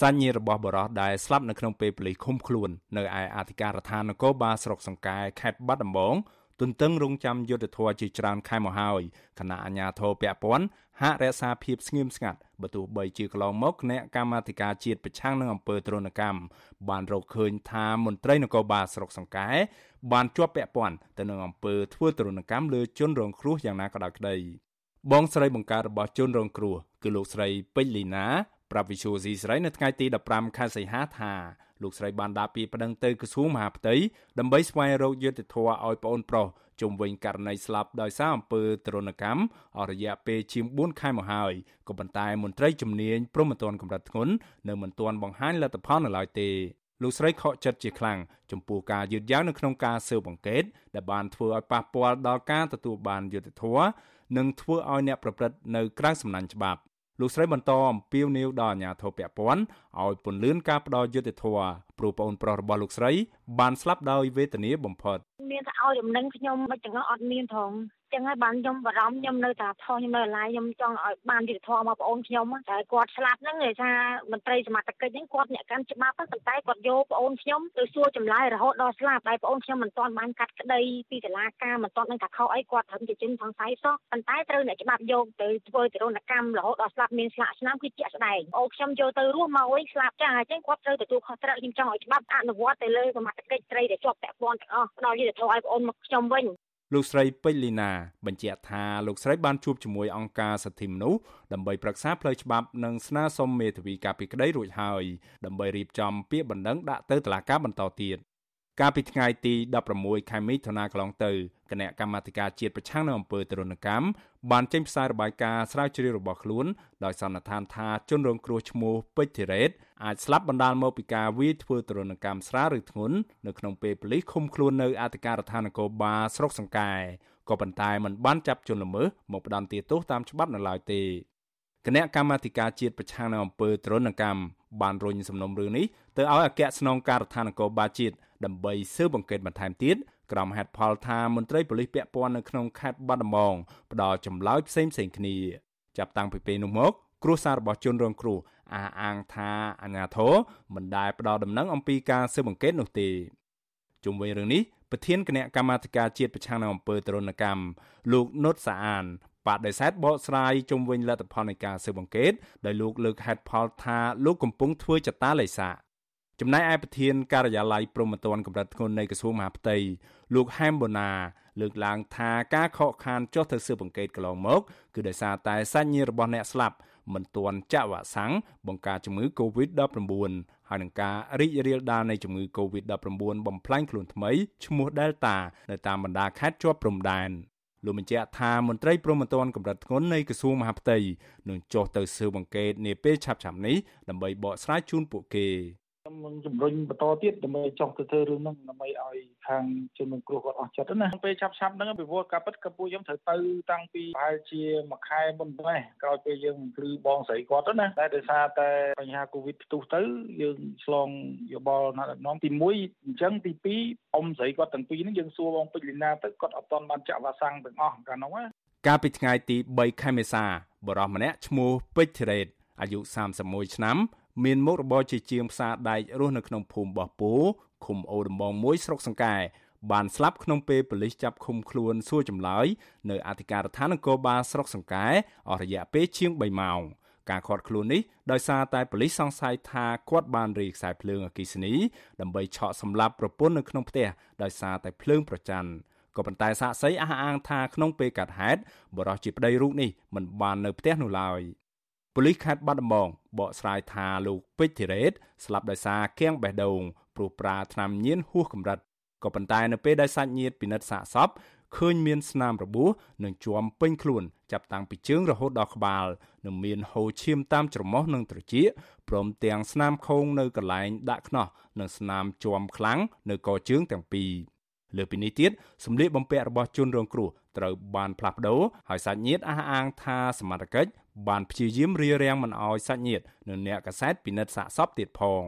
សាច់ញាតិរបស់បរោះដែលស្លាប់នៅក្នុងពេលប៉ូលីសឃុំខ្លួននៅឯអធិការដ្ឋាននគរបាលស្រុកសង្កែខេត្តបាត់ដំបងទន្ទឹងរង់ចាំយុទ្ធធរជាច្រើនខែមកហើយគណៈអាជ្ញាធរពាក់ព័ន្ធហាក់រក្សាភាពស្ងៀមស្ងាត់បើទោះបីជាកន្លងមកគណៈកម្មាធិការជាតិប្រឆាំងនឹងអំពើទរណកម្មបានរកឃើញថាមន្ត្រីនគរបាលស្រុកសង្កែបានជាប់ពាក់ព័ន្ធទៅនឹងអំពើធ្វើទរណកម្មលើជនរងគ្រោះយ៉ាងណាក៏ដោយក្តីបងស្រីបង្ការរបស់ជនរងគ្រោះគឺលោកស្រីពេជ្រលីណា ប្រាប់វិសុយស៊ីស្រីនៅថ្ងៃទី15ខែសីហាថាលោកស្រីបានដាក់ពាក្យប្តឹងទៅក្រសួងមហាផ្ទៃដើម្បីស្វែងរកយុត្តិធម៌ឲ្យប្អូនប្រុសជុំវិញករណីស្លាប់ដោយសារអំពើទរណកម្មអស់រយៈពេលជាង4ខែមកហើយក៏ប៉ុន្តែមន្ត្រីជំនាញព្រមមិនទាន់កម្រិតធ្ងន់នៅមិនទាន់បង្ហាញលទ្ធផលនៅឡើយទេលោកស្រីខកចិត្តជាខ្លាំងចំពោះការយឺតយ៉ាវនៅក្នុងការស៊ើបអង្កេតដែលបានធ្វើឲ្យប៉ះពាល់ដល់ការទទួលបានយុត្តិធម៌និងធ្វើឲ្យអ្នកប្រព្រឹត្តនៅក្រៅសំណាញ់ច្បាប់ លោកស្រីបន្តអំពាវនាវដល់អាជ្ញាធរពាក់ព័ន្ធឲ្យពន្យាការផ្ដល់យុត្តិធម៌ព្រោះប្អូនប្រុសរបស់លោកស្រីបានស្លាប់ដោយវេទនាបំផុត មានតែឲ្យដំណឹងខ្ញុំមិនទាំងអត់មានផងចឹ ងហើយបានខ្ញុំបារម្ភខ្ញុំនៅតែថោះខ្ញុំនៅឡាយខ្ញុំចង់ឲ្យបានយុត្តិធម៌មកបងអូនខ្ញុំតែគាត់ស្លាប់ហ្នឹងគេថាមន្ត្រីសមត្ថកិច្ចហ្នឹងគាត់អ្នកកាន់ច្បាប់ប៉ុន្តែគាត់យកបងអូនខ្ញុំទៅសួរចម្លើយរហូតដល់ស្លាប់តែបងអូនខ្ញុំមិនទាន់បានកាត់ក្តីពីតុលាការមិនទាន់នឹងថាខុសអីគាត់ត្រឹមជាជនសង្ស័យសោះប៉ុន្តែត្រូវអ្នកច្បាប់យកទៅធ្វើទរណកម្មរហូតដល់ស្លាប់មានស្លាកឆ្នាំគឺជាក់ស្ដែងអូខ្ញុំយកទៅរស់មកវិញស្លាប់ចាអញ្ចឹងគាត់ត្រូវទទួលខុសត្រូវខ្ញុំចង់ឲ្យច្បាប់អនុវត្តទៅលើសមត្ថកិច្ចត្រីដែលជាប់ពាក់ព័ន្ធទាំងអស់ផ្ដល់យុត្តិធម៌ឲ្យបងអូនមកខ្ញុំវិញ លោកស្រីពេជ្រលីណាបញ្ជាក់ថាលោកស្រីបានជួបជាមួយអង្គការសិទ្ធិមនុស្សដើម្បីប្រឹក្សាផ្លូវច្បាប់និងស្នើសុំមេធាវីការពីក្តីរួចហើយដើម្បីរៀបចំពាក្យបណ្ដឹងដាក់ទៅតុលាការបន្តទៀត កាលពីថ្ងៃទី16ខែមិថុនាកន្លងទៅគណៈកម្មាធិការជាតិប្រឆាំងនឹងអំពើទរណកម្មបានចេញផ្សាយរបាយការណ៍ស្រាវជ្រាវរបស់ខ្លួនដោយសន្និដ្ឋានថាជនរងគ្រោះឈ្មោះពេជ្រធីរ៉េតអាចស្លាប់បណ្ដាលមកពីការវាយធ្វើទរណកម្មស្រាលឬធ្ងន់នៅក្នុងពេលប៉ូលីសឃុំខ្លួននៅអធិការដ្ឋាននគរបាលស្រុកសង្កែក៏ប៉ុន្តែมันបានចាប់ជនល្មើសមកផ្ដន្ទាទោសតាមច្បាប់នៅឡើយទេគណៈកម្មាធិការជាតិប្រឆាំងនឹងអំពើទរណកម្មបានរុញសំណុំរឿងនេះ ទៅឲ្យអគ្គស្នងការដ្ឋាននគរបាលជាតិដើម្បីស៊ើបអង្កេតបន្ថែមទៀតក្រុមហេតុផលថាមន្ត្រីប៉ូលីសពាក់ព័ន្ធនៅក្នុងខេត្តបាត់ដំបងផ្ដល់ចម្លើយផ្សេងផ្សេងគ្នាចាប់តាំងពីពេលនោះមកគ្រួសាររបស់ជនរងគ្រោះអះអាងថាអាញាធរមិនដែលផ្ដល់ដំណឹងអំពីការស៊ើបអង្កេតនោះទេជុំវិញរឿងនេះប្រធានគណៈកម្មាធិការជាតិប្រឆាំងនឹងអំពើទរណកម្មលោកនុតសាអានបដិសេធបកស្រាយជុំវិញលទ្ធផលនៃការស៊ើបអង្កេតដោយលោកលើកហេតុផលថាលោកកំពុងធ្វើចតាឡេសា ចំណែកឯប្រធានការិយាល័យព្រំប្រទានកម្រិតធ្ងន់នៃក្រសួងមហាផ្ទៃលោកហែមបូណាលើកឡើងថាការខកខានចុះទៅស៊ើបអង្កេតកន្លងមកគឺដោយសារតែសាច់ញាតិរបស់អ្នកស្លាប់មិនទាន់ចាក់វ៉ាក់សាំងបង្ការជំងឺ Covid-19 ហើយនឹងការរីករាលដាលនៃជំងឺ Covid-19 បំផ្លាញខ្លួនថ្មីឈ្មោះ Delta នៅតាមបណ្ដាខេត្តជាប់ព្រំដែនលោកបញ្ជាក់ថាមន្ត្រីព្រំប្រទានកម្រិតធ្ងន់នៃក្រសួងមហាផ្ទៃនឹងចុះទៅស៊ើបអង្កេតនាពេលឆាប់ៗនេះដើម្បីបកស្រាយជូនពួកគេ ខ្ញុំនឹងជំរុញបន្តទៀតដើម្បីចង់ទៅធ្វើរឿងហ្នឹងដើម្បីឲ្យខាងជនរងគ្រោះគាត់អស់ចិត្តណាពេលឆាប់ឆាប់ហ្នឹងពីព្រោះការពិតក៏ពួកខ្ញុំត្រូវទៅតាំងពីប្រហែលជាមួយខែមុនដែរក្រោយពេលយើងគ្រឺបងស្រីគាត់ទៅណាតែដោយសារតែបញ្ហាកូវីដផ្ទុះទៅយើងឆ្លងយោបល់ណាត់ដំទី1អញ្ចឹងទី2អ៊ំស្រីគាត់ទាំងពីរហ្នឹងយើងសួរបងពេជ្រលីណាទៅគាត់អត់ទាន់បានចាក់វ៉ាក់សាំងទាំងអស់កាលនោះណាកាលពីថ្ងៃទី3ខែមេសាបរិសម្នាក់ឈ្មោះពេជ្រធីរ៉េតអាយុ31ឆ្នាំ មានមុខរបរជាជាងផ្សារដែករស់នៅក្នុងភូមិបោះពោឃុំអូដំបងមួយស្រុកសង្កែបានស្លាប់ក្នុងពេលប៉ូលីសចាប់ឃុំខ្លួនសួរចម្លើយនៅអធិការដ្ឋាននគរបាលស្រុកសង្កែអស់រយៈពេលជាង3ម៉ោងការខាត់ខ្លួននេះដោយសារតែប៉ូលីសសង្ស័យថាគាត់បានរីខ្សែភ្លើងអគ្គិសនីដើម្បីឆក់សម្លាប់ប្រពន្ធនៅក្នុងផ្ទះដោយសារតែភ្លើងប្រច័ណ្ឌក៏ប៉ុន្តែសាកសីអះអាងថាក្នុងពេលកាត់ហេតុបរិសុទ្ធជាប្តីរូបនេះមិនបាននៅផ្ទះនោះឡើយ ប៉ូលីសខេត្តបាត់ដំបងបកស្រាយថាលោកពេជ្រធីរ៉េតស្លាប់ដោយសារគាំងបេះដូងព្រោះប្រើថ្នាំញៀនហួសកម្រិតក៏ប៉ុន្តែនៅពេលដែលសាច់ញាតិពិនិត្យសាកសពឃើញមានស្នាមរបួសនិងជួមពេញខ្លួនចាប់តាំងពីជើងរហូតដល់ក្បាលនិងមានហូរឈាមតាមច្រមុះនិងត្រចៀកព្រមទាំងស្នាមខូងនៅកន្លែងដាក់ខ្នោះនិងស្នាមជួមខ្លាំងនៅកជើងទាំងពីរលើពីនេះទៀតសម្លៀកបំពាក់របស់ជនរងគ្រោះត្រូវបានផ្លាស់ប្ដូរហើយសាច់ញាតិអះអាងថាសមត្ថកិច្ច បានព្យាយាមរារាំងមិនឲ្យសាច់ញាតិនិងអ្នកកសែតពិនិត្យសាកសពទៀតផង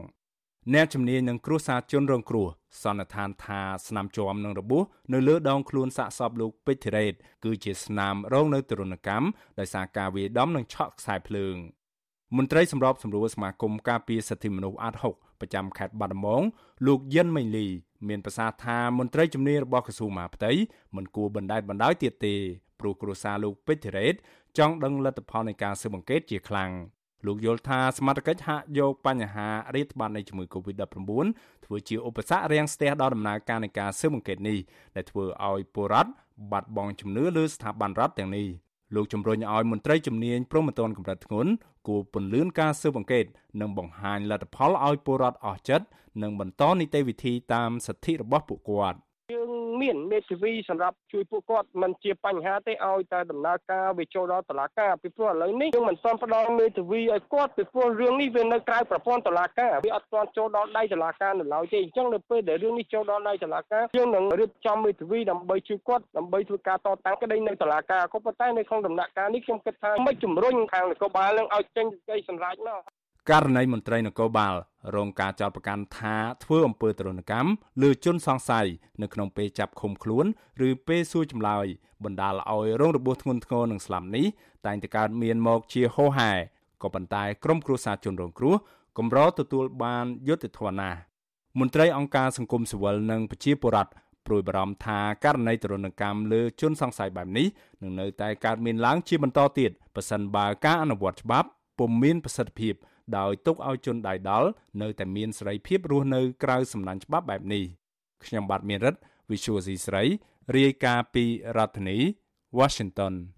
អ្នកជំនាញនឹងគ្រួសារជនរងគ្រោះសន្និដ្ឋានថាស្នាមជាំនឹងរបួសនៅលើដងខ្លួនសាកសពលោកពេជ្រធីរ៉េតគឺជាស្នាមរងនៅទរណកម្មដោយសារការវាយដំនិងឆក់ខ្សែភ្លើងមន្ត្រីសម្របសម្រួលសមាគមការពារសិទ្ធិមនុស្សអាត6ប្រចាំខេត្តបាត់ដំបងលោកយិនមេងលី មានប្រសាសន៍ថាមន្ត្រីជំនាញរបស់ក្រសួងមហាផ្ទៃមិនគួរបណ្តែតបណ្តោយទៀតទេព្រោះគ្រួសារលោកពេជ្រធីរ៉េត ចង់ដឹងលទ្ធផលនៃការស៊ើបអង្កេតជាខ្លាំងលោកយល់ថាសមត្ថកិច្ចហាក់យកបញ្ហារាតត្បាតនៃជំងឺ Covid-19 ធ្វើជាឧបសគ្គរាំងស្ទះដល់ដំណើរការនៃការស៊ើបអង្កេតនេះដែលធ្វើឲ្យពលរដ្ឋបាត់បង់ជំនឿលើស្ថាប័នរដ្ឋទាំងនេះលោកជំរុញឲ្យមន្ត្រីជំនាញព្រមត្តនកម្រិតធ្ងន់គួរពន្លឿនការស៊ើបអង្កេតនិងបង្ហាញលទ្ធផលឲ្យពលរដ្ឋអស់ចិត្តនិងបន្តនីតិវិធីតាមសិទ្ធិរបស់ពួកគាត់។យើង មានមេធាវីសម្រាប់ជួយពួកគាត់មិនជាបញ្ហាទេឲ្យតែដំណើរការវាចូលដល់តុលាការពីព្រោះឥឡូវនេះយើងមិនទាន់ផ្ដល់មេធាវីឲ្យគាត់ពីព្រោះរឿងនេះវានៅក្រៅប្រព័ន្ធតុលាការវាអត់ទាន់ចូលដល់ដៃតុលាការនៅឡើយទេអញ្ចឹងនៅពេលដែលរឿងនេះចូលដល់ដៃតុលាការយើងនឹងរៀបចំមេធាវីដើម្បីជួយគាត់ដើម្បីធ្វើការតតាំងក្តីនៅតុលាការក៏ប៉ុន្តែនៅក្នុងដំណាក់កាលនេះខ្ញុំគិតថាមិនជំរុញខាងនគរបាលនឹងឲ្យចេញសេចក្តីសម្រេចមក ករណីមន្ត្រីនគរបាលរងការចោទប្រកាន់ថាធ្វើអំពើទរណកម្មលើជនសង្ស័យនៅក្នុងពេលចាប់ឃុំខ្លួន ឬពេលសួរចម្លើយបណ្ដាលឲ្យរងរបួសធ្ងន់ធ្ងរនិងស្លាប់នេះតែងតែកើតមានមកជាហូរហែក៏ប៉ុន្តែក្រុមគ្រួសារជនរងគ្រោះកម្រទទួលបានយុត្តិធម៌ណាស់មន្ត្រីអង្គការសង្គមស៊ីវិលនិងប្រជាពលរដ្ឋព្រួយបារម្ភថាករណីទរណកម្មលើជនសង្ស័យបែបនេះនឹងនៅតែកើតមានឡើងជាបន្តទៀតប្រសិនបើការអនុវត្តច្បាប់ពុំមានប្រសិទ្ធភាព ដោយទុកឲ្យជនដៃដល់នៅតែមានសេរីភាពរស់នៅក្រៅសំណាញ់ច្បាប់បែបនេះខ្ញុំបាទមានរិទ្ធ Visual C ស្រីរាយការណ៍ពីរដ្ឋធានី Washington